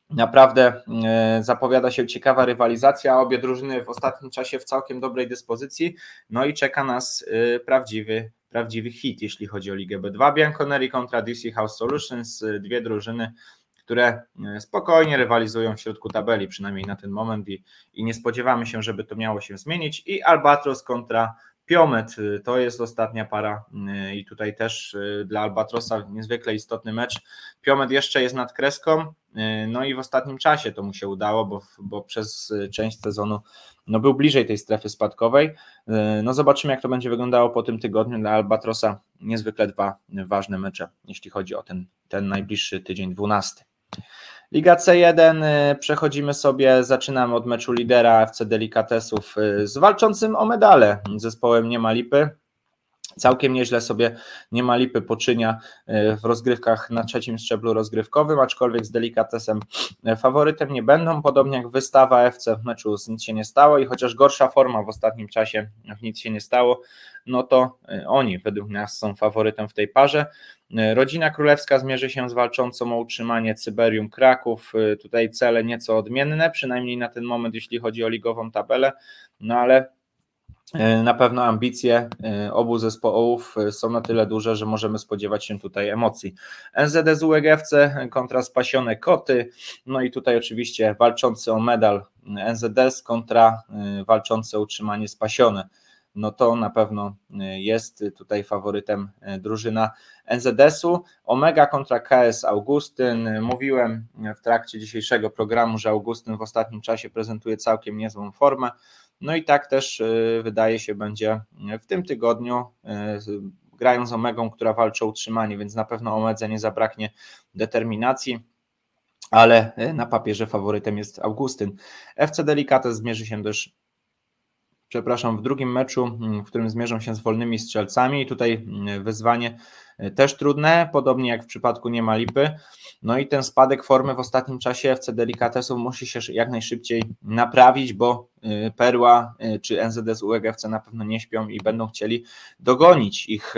Naprawdę e, zapowiada się ciekawa rywalizacja. Obie drużyny w ostatnim czasie w całkiem dobrej dyspozycji. No i czeka nas e, prawdziwy prawdziwy hit, jeśli chodzi o Ligę B2. Bianconeri kontra DC House Solutions, dwie drużyny, które e, spokojnie rywalizują w środku tabeli, przynajmniej na ten moment i, i nie spodziewamy się, żeby to miało się zmienić. I Albatros kontra Piomet to jest ostatnia para e, i tutaj też e, dla Albatrosa niezwykle istotny mecz. Piomet jeszcze jest nad kreską, no i w ostatnim czasie to mu się udało, bo, bo przez część sezonu no był bliżej tej strefy spadkowej. E, no zobaczymy, jak to będzie wyglądało po tym tygodniu dla Albatrosa. Niezwykle dwa ważne mecze, jeśli chodzi o ten, ten najbliższy tydzień 12. Liga C1, e, przechodzimy sobie, zaczynamy od meczu lidera FC Delikatesów e, z walczącym o medale zespołem Nie ma lipy. Całkiem nieźle sobie nie ma lipy poczynia e, w rozgrywkach na trzecim szczeblu rozgrywkowym, aczkolwiek z delikatesem e, faworytem nie będą, podobnie jak wystawa FC w meczu z nic się nie stało i chociaż gorsza forma w ostatnim czasie w nic się nie stało, no to e, oni według nas są faworytem w tej parze. Rodzina Królewska zmierzy się z walczącą o utrzymanie Cyberium Kraków. Tutaj cele nieco odmienne, przynajmniej na ten moment, jeśli chodzi o ligową tabelę, no ale na pewno ambicje e, obu zespołów e, są na tyle duże, że możemy spodziewać się tutaj emocji. NZD z UEGFC kontra Spasione Koty, no i tutaj oczywiście walczący o medal NZS kontra walczący o utrzymanie Spasione. No to na pewno jest tutaj faworytem drużyna NZS-u. Omega kontra KS Augustyn. Mówiłem w trakcie dzisiejszego programu, że Augustyn w ostatnim czasie prezentuje całkiem niezłą formę. No i tak też y, wydaje się będzie w tym tygodniu y, grają z Omegą, która walczy o utrzymanie, więc na pewno Omedze nie zabraknie determinacji, ale y, na papierze faworytem jest Augustyn. FC Delicates zmierzy się też przepraszam, w drugim meczu, mm, w którym zmierzą się z wolnymi strzelcami. I tutaj mm, wyzwanie też trudne, podobnie jak w przypadku nie ma lipy. No i ten spadek formy w ostatnim czasie FC Delicatesów musi się jak najszybciej naprawić, bo y, Perła y, czy NZS UEG FC na pewno nie śpią i będą chcieli dogonić ich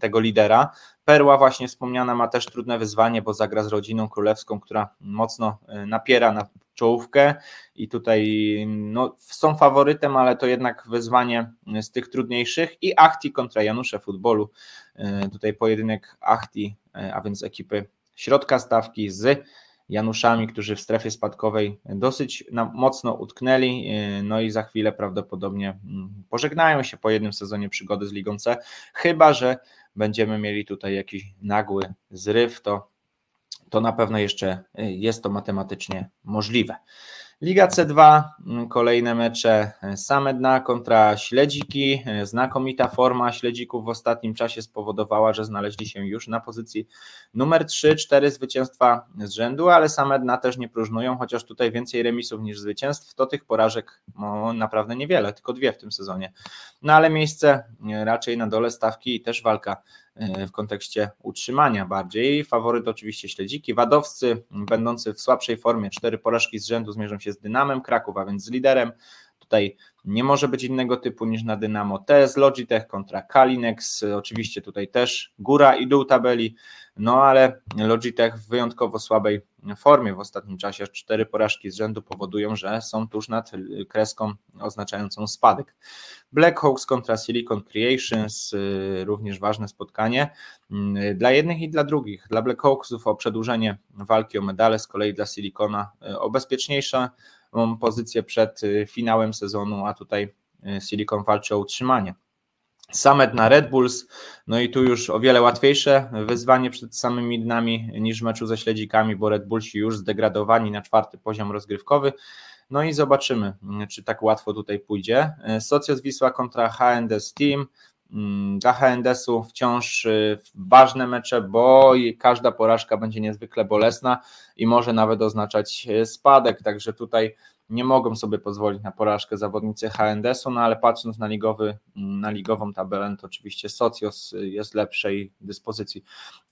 tego lidera. Perła właśnie wspomniana ma też trudne wyzwanie, bo zagra z rodziną królewską, która mocno napiera na czołówkę i tutaj no, są faworytem, ale to jednak wyzwanie z tych trudniejszych i Achti kontra Janusze Futbolu. Tutaj pojedynek Achti, a więc ekipy środka stawki z Januszami, którzy w strefie spadkowej dosyć mocno utknęli, yy, no i za chwilę prawdopodobnie mm, pożegnają się po jednym sezonie przygody z Ligą C, chyba że będziemy mieli tutaj jakiś nagły zryw, to, to na pewno jeszcze yy, jest to matematycznie możliwe. Liga C2, mm, kolejne mecze e, same dna kontra Śledziki. E, znakomita forma Śledzików w ostatnim czasie spowodowała, że znaleźli się już na pozycji numer 3, 4 zwycięstwa z rzędu, ale same dna też nie próżnują, chociaż tutaj więcej remisów niż zwycięstw, to tych porażek no, naprawdę niewiele, tylko dwie w tym sezonie. No ale miejsce raczej na dole stawki i też walka w kontekście utrzymania bardziej. Faworyt oczywiście śledziki. Wadowscy, będący w słabszej formie, cztery porażki z rzędu zmierzą się z Dynamem Kraków, a więc z liderem. Tutaj nie może być innego typu niż na Dynamo. TS Logitech kontra Kalinex, oczywiście tutaj też góra i dół tabeli, no ale Logitech w wyjątkowo słabej formie w ostatnim czasie. Cztery porażki z rzędu powodują, że są tuż nad kreską oznaczającą spadek. Blackhawks kontra Silicon Creations, y, również ważne spotkanie y, dla jednych i dla drugich. Dla Blackhawksów o przedłużenie walki o medale, z kolei dla Silicona y, o bezpieczniejszą pozycję przed finałem sezonu, a tutaj Silicon walczy o utrzymanie. Summit na Red Bulls, no i tu już o wiele łatwiejsze wyzwanie przed samymi dnami niż w meczu ze śledzikami, bo Red Bullsi już zdegradowani na czwarty poziom rozgrywkowy. No i zobaczymy, czy tak łatwo tutaj pójdzie. Socios Wisła kontra HNDS Team. Mm, dla HNDS-u wciąż y, ważne mecze, bo każda porażka będzie niezwykle bolesna i może nawet oznaczać y, spadek, także tutaj nie mogą sobie pozwolić na porażkę zawodnicy HNDS-u, no ale patrząc na, ligowy, na ligową tabelę, to oczywiście Socios jest lepszej dyspozycji.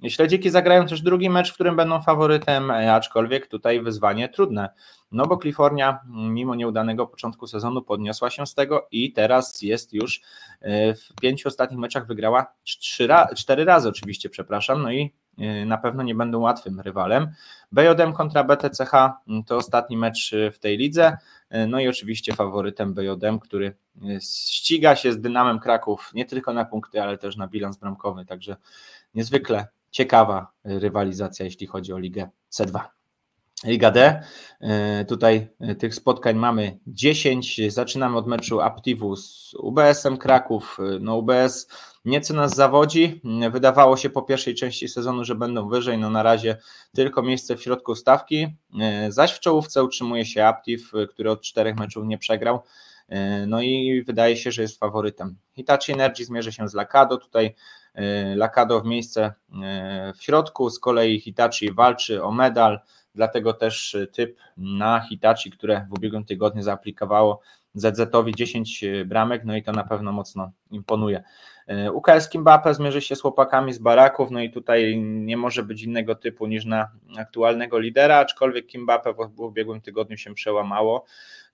Śledziki zagrają też drugi mecz, w którym będą faworytem, aczkolwiek tutaj wyzwanie trudne, no bo Kalifornia mimo nieudanego początku sezonu podniosła się z tego i teraz jest już e, w pięciu ostatnich meczach wygrała cztery, razy oczywiście, przepraszam, no i e, na pewno nie będą łatwym rywalem. BJM kontra BTCH mm, to ostatni mecz y, w tej lidze. Y, no i oczywiście faworytem BJM, który y, ściga się z Dynamem Kraków nie tylko na punkty, ale też na bilans bramkowy. Także niezwykle ciekawa rywalizacja, jeśli chodzi o Ligę C2. Liga D. Tutaj tych spotkań mamy 10. Zaczynamy od meczu Aptivu z UBS-em Kraków. No UBS Nieco nas zawodzi. Wydawało się po pierwszej części sezonu, że będą wyżej. No na razie tylko miejsce w środku stawki. E, zaś w czołówce utrzymuje się Aptiv, który od czterech meczów nie przegrał. E, no i wydaje się, że jest faworytem. Hitachi Energy zmierzy się z Lakado. Tutaj e, Lakado w miejsce w środku, z kolei Hitachi walczy o medal, dlatego też typ na Hitachi, które w ubiegłym tygodniu zaaplikowało ZZ-owi 10 bramek, no i to na pewno mocno imponuje. E, UKS Mbappe zmierzy się z chłopakami z Baraków, no i tutaj nie może być innego typu niż na aktualnego lidera, aczkolwiek Mbappe w ubiegłym tygodniu się przełamało,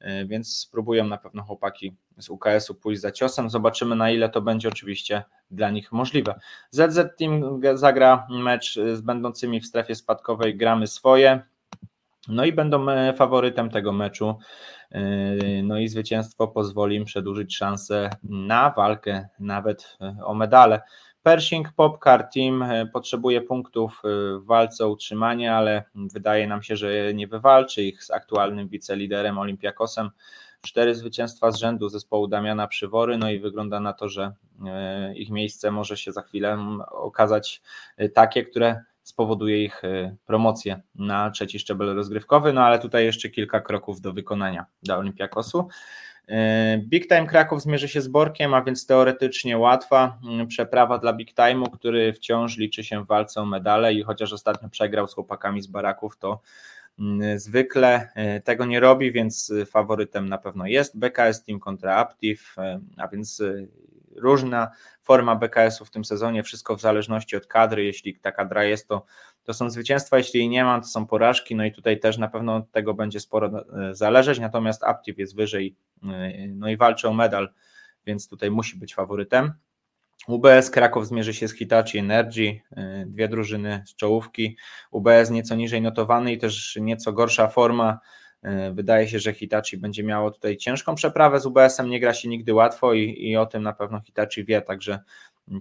e, więc spróbują na pewno chłopaki z UKS-u pójść za ciosem. Zobaczymy na ile to będzie oczywiście dla nich możliwe. ZZ Team zagra mecz z będącymi w strefie spadkowej, gramy swoje. No i będą e, faworytem tego meczu. E, no i zwycięstwo pozwoli im przedłużyć szansę na walkę nawet e, o medale. Pershing Popcar Team potrzebuje punktów w walce o utrzymanie, ale wydaje nam się, że nie wywalczy ich z aktualnym wiceliderem Olympiakosem. Cztery zwycięstwa z rzędu zespołu Damiana Przywory, no i wygląda na to, że ich miejsce może się za chwilę okazać takie, które spowoduje ich y, promocję na trzeci szczebel rozgrywkowy, no ale tutaj jeszcze kilka kroków do wykonania dla Olimpiakosu. Y, Big Time Kraków zmierzy się z Borkiem, a więc teoretycznie łatwa y, przeprawa dla Big Time'u, który wciąż liczy się w walce o medale i chociaż ostatnio przegrał z chłopakami z Baraków, to zwykle tego nie robi, więc faworytem na pewno jest BKS Team kontra Aptiv, a więc różna forma BKS-u w tym sezonie, wszystko w zależności od kadry. Jeśli ta kadra jest, to, to są zwycięstwa, jeśli jej nie ma, to są porażki. No i tutaj też na pewno od tego będzie sporo e, zależeć. Natomiast Aptiv jest wyżej, e, no i walczy o medal, więc tutaj musi być faworytem. UBS Kraków zmierzy się z Hitachi Energy, e, dwie drużyny z czołówki. UBS nieco niżej notowany i też nieco gorsza forma wydaje się, że Hitachi będzie miało tutaj ciężką przeprawę z UBS-em, nie gra się nigdy łatwo i, i o tym na pewno Hitachi wie, także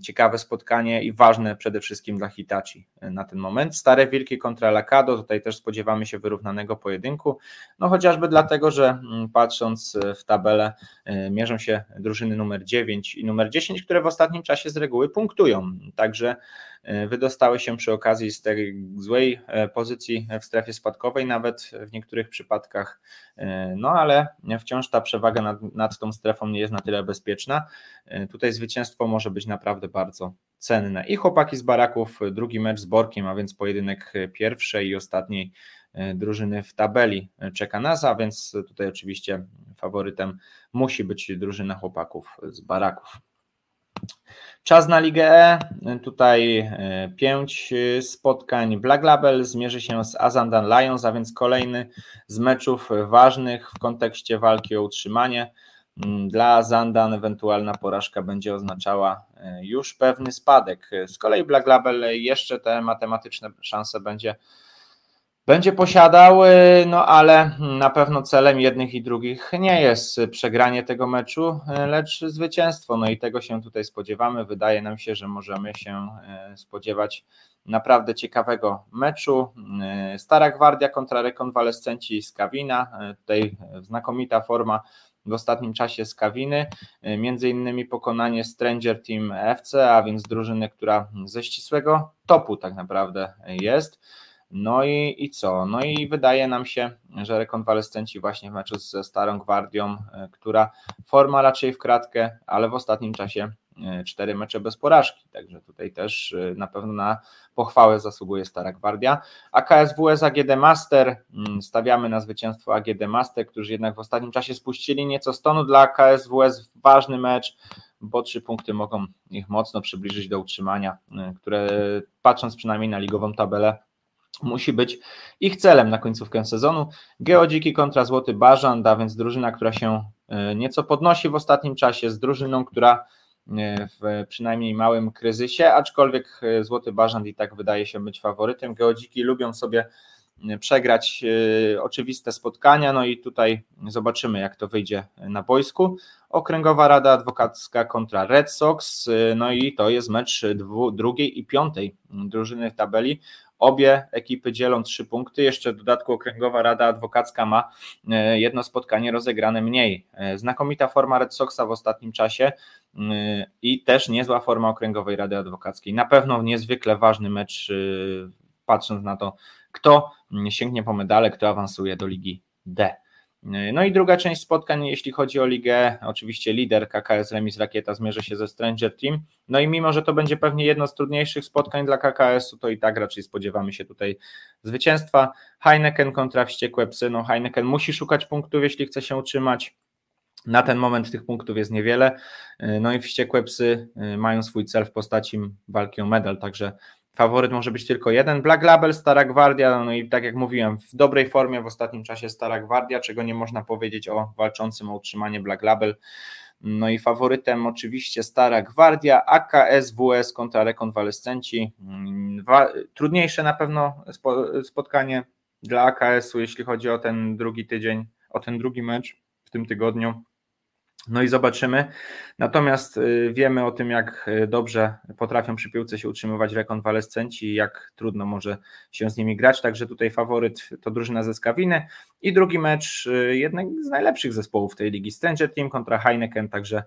ciekawe spotkanie i ważne przede wszystkim dla Hitachi na ten moment. Stare Wilki kontra Lakado, tutaj też spodziewamy się wyrównanego pojedynku, no chociażby dlatego, że mm, patrząc w tabelę e, mierzą się drużyny numer 9 i numer 10, które w ostatnim czasie z reguły punktują, także e, wydostały się przy okazji z tej złej e, pozycji w strefie spadkowej, nawet w niektórych przypadkach, no ale wciąż ta przewaga nad, nad tą strefą nie jest na tyle bezpieczna. Tutaj zwycięstwo może być naprawdę bardzo cenne. I chłopaki z baraków, drugi mecz z Borkiem, a więc pojedynek pierwszej i ostatniej e, drużyny w tabeli czeka nas, a więc tutaj oczywiście faworytem musi być drużyna chłopaków z baraków. Czas na Ligę E. Tutaj e, pięć spotkań. Black Label zmierzy się z Azandan Lions, a więc kolejny z meczów ważnych w kontekście walki o utrzymanie. Mm, dla Zandan ewentualna porażka będzie oznaczała już pewny spadek. Z kolei Black Label jeszcze te matematyczne szanse będzie będzie posiadał, y, no ale na pewno celem jednych i drugich nie jest przegranie tego meczu, y, lecz zwycięstwo. No i tego się tutaj spodziewamy. Wydaje nam się, że możemy się y, spodziewać naprawdę ciekawego meczu. Stara Gwardia kontra rekonwalescenci z Kawina. Tutaj znakomita forma w ostatnim czasie z Kawiny, między innymi pokonanie Stranger Team FC, a więc drużyny, która ze ścisłego topu tak naprawdę jest. No i, i co? No i wydaje nam się, że rekonwalescenci właśnie w meczu ze Starą Gwardią, e, która forma raczej w kratkę, ale w ostatnim czasie e, cztery mecze bez porażki, także tutaj też e, na pewno na pochwałę zasługuje Stara Gwardia. A KSWS AGD Master, mm, stawiamy na zwycięstwo AGD Master, którzy jednak w ostatnim czasie spuścili nieco stonu dla KSWS, ważny mecz, bo trzy punkty mogą ich mocno przybliżyć do utrzymania, które patrząc przynajmniej na ligową tabelę, musi być ich celem na końcówkę sezonu. Geodziki kontra Złoty Bażant, a więc drużyna, która się e, nieco podnosi w ostatnim czasie, z drużyną, która e, w przynajmniej małym kryzysie, aczkolwiek e, Złoty Bażant i tak wydaje się być faworytem. Geodziki lubią sobie przegrać oczywiste spotkania, no i tutaj zobaczymy, jak to wyjdzie na boisku. Okręgowa Rada Adwokacka kontra Red Sox, no i to jest mecz dwu, drugiej i piątej drużyny w tabeli. Obie ekipy dzielą trzy punkty. Jeszcze w dodatku Okręgowa Rada Adwokacka ma e, jedno spotkanie rozegrane mniej. E, znakomita forma Red Soxa w ostatnim czasie e, i też niezła forma Okręgowej Rady Adwokackiej. Na pewno niezwykle ważny mecz, patrząc na to, kto sięgnie po medale, kto awansuje do Ligi D. No i druga część spotkań, jeśli chodzi o ligę, oczywiście lider KKS Remis Rakieta zmierzy się ze Stranger Team. No i mimo, że to będzie pewnie jedno z trudniejszych spotkań dla KKS-u, to i tak raczej spodziewamy się tutaj zwycięstwa. Heineken kontra Wściekłe Psy. No Heineken musi szukać punktów, jeśli chce się utrzymać. Na ten moment tych punktów jest niewiele. No i Wściekłe Psy y, mają swój cel w postaci walki o medal, także Faworyt może być tylko jeden. Black Label, Stara Gwardia, no i tak jak mówiłem, w dobrej formie w ostatnim czasie Stara Gwardia, czego nie można powiedzieć o walczącym o utrzymanie Black Label. No i faworytem oczywiście Stara Gwardia, AKS, WS kontra rekonwalescenci. Trudniejsze na pewno spotkanie dla AKS-u, jeśli chodzi o ten drugi tydzień, o ten drugi mecz w tym tygodniu. No i zobaczymy. Natomiast y, wiemy o tym, jak y, dobrze potrafią przy piłce się utrzymywać rekonwalescenci i jak trudno może się z nimi grać. Także tutaj faworyt to drużyna ze Skawiny. I drugi mecz, y, jednak z najlepszych zespołów tej ligi, Stranger Team kontra Heineken. Także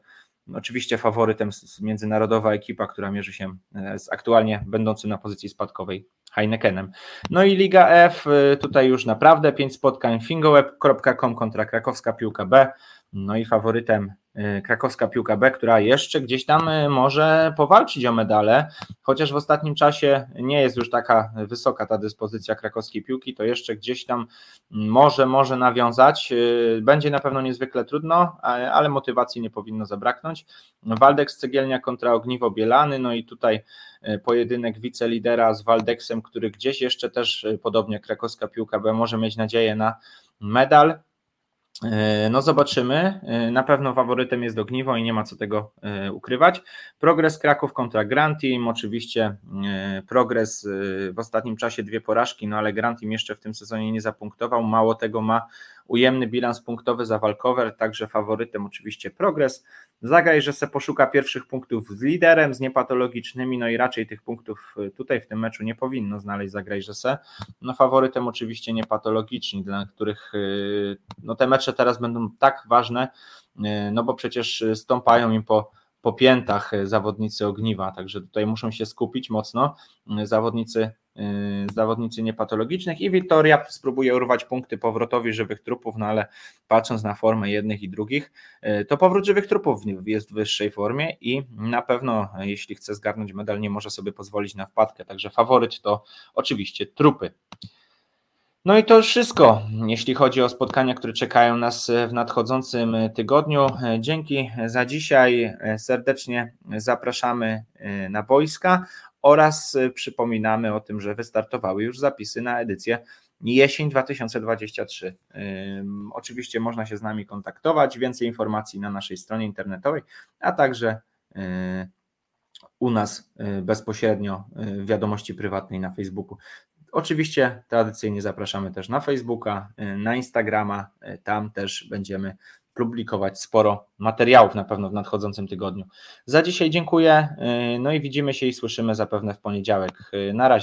oczywiście faworytem międzynarodowa ekipa, która mierzy się z aktualnie będącym na pozycji spadkowej Heinekenem. No i Liga F, tutaj już naprawdę pięć spotkań. fingoweb.com kontra krakowska piłka B. No i faworytem y, krakowska piłka B, która jeszcze gdzieś tam y, może powalczyć o medale, chociaż w ostatnim czasie nie jest już taka wysoka ta dyspozycja krakowskiej piłki, to jeszcze gdzieś tam może, może nawiązać. Y, będzie na pewno niezwykle trudno, ale motywacji nie powinno zabraknąć. Waldex Cegielnia kontra Ogniwo Bielany, no i tutaj pojedynek wicelidera z Waldeksem, który gdzieś jeszcze też, podobnie krakowska piłka B, może mieć nadzieję na medal. E, no zobaczymy. E, na pewno faworytem jest Ogniwo i nie ma co tego e, ukrywać. Progres Kraków kontra Grand Team. Oczywiście progres w ostatnim czasie dwie porażki, no ale Grand Team jeszcze w tym sezonie nie zapunktował. Mało tego ma ujemny bilans punktowy za walkover, także faworytem oczywiście progres. Zagraj, że se poszuka pierwszych punktów z liderem, z niepatologicznymi, no i raczej tych punktów tutaj w tym meczu nie powinno znaleźć Zagraj, że se. No faworytem oczywiście niepatologiczni, dla których no te mecze teraz będą tak ważne, no bo przecież stąpają im po po piętach zawodnicy ogniwa, także tutaj muszą się skupić mocno zawodnicy Y, zawodnicy niepatologicznych i Wiktoria spróbuje urwać punkty powrotowi żywych trupów, no ale patrząc na formę jednych i drugich, y, to powrót żywych trupów jest w wyższej formie i na pewno jeśli chce zgarnąć medal nie może sobie pozwolić na wpadkę, także faworyt to oczywiście trupy. No i to wszystko, jeśli chodzi o spotkania, które czekają nas w nadchodzącym tygodniu. Dzięki za dzisiaj. Serdecznie zapraszamy na boiska oraz przypominamy o tym, że wystartowały już zapisy na edycję jesień 2023. Oczywiście można się z nami kontaktować, więcej informacji na naszej stronie internetowej, a także u nas bezpośrednio w wiadomości prywatnej na Facebooku. Oczywiście tradycyjnie zapraszamy też na Facebooka, na Instagrama, tam też będziemy publikować sporo materiałów na pewno w nadchodzącym tygodniu. Za dzisiaj dziękuję, no i widzimy się i słyszymy zapewne w poniedziałek. Na razie.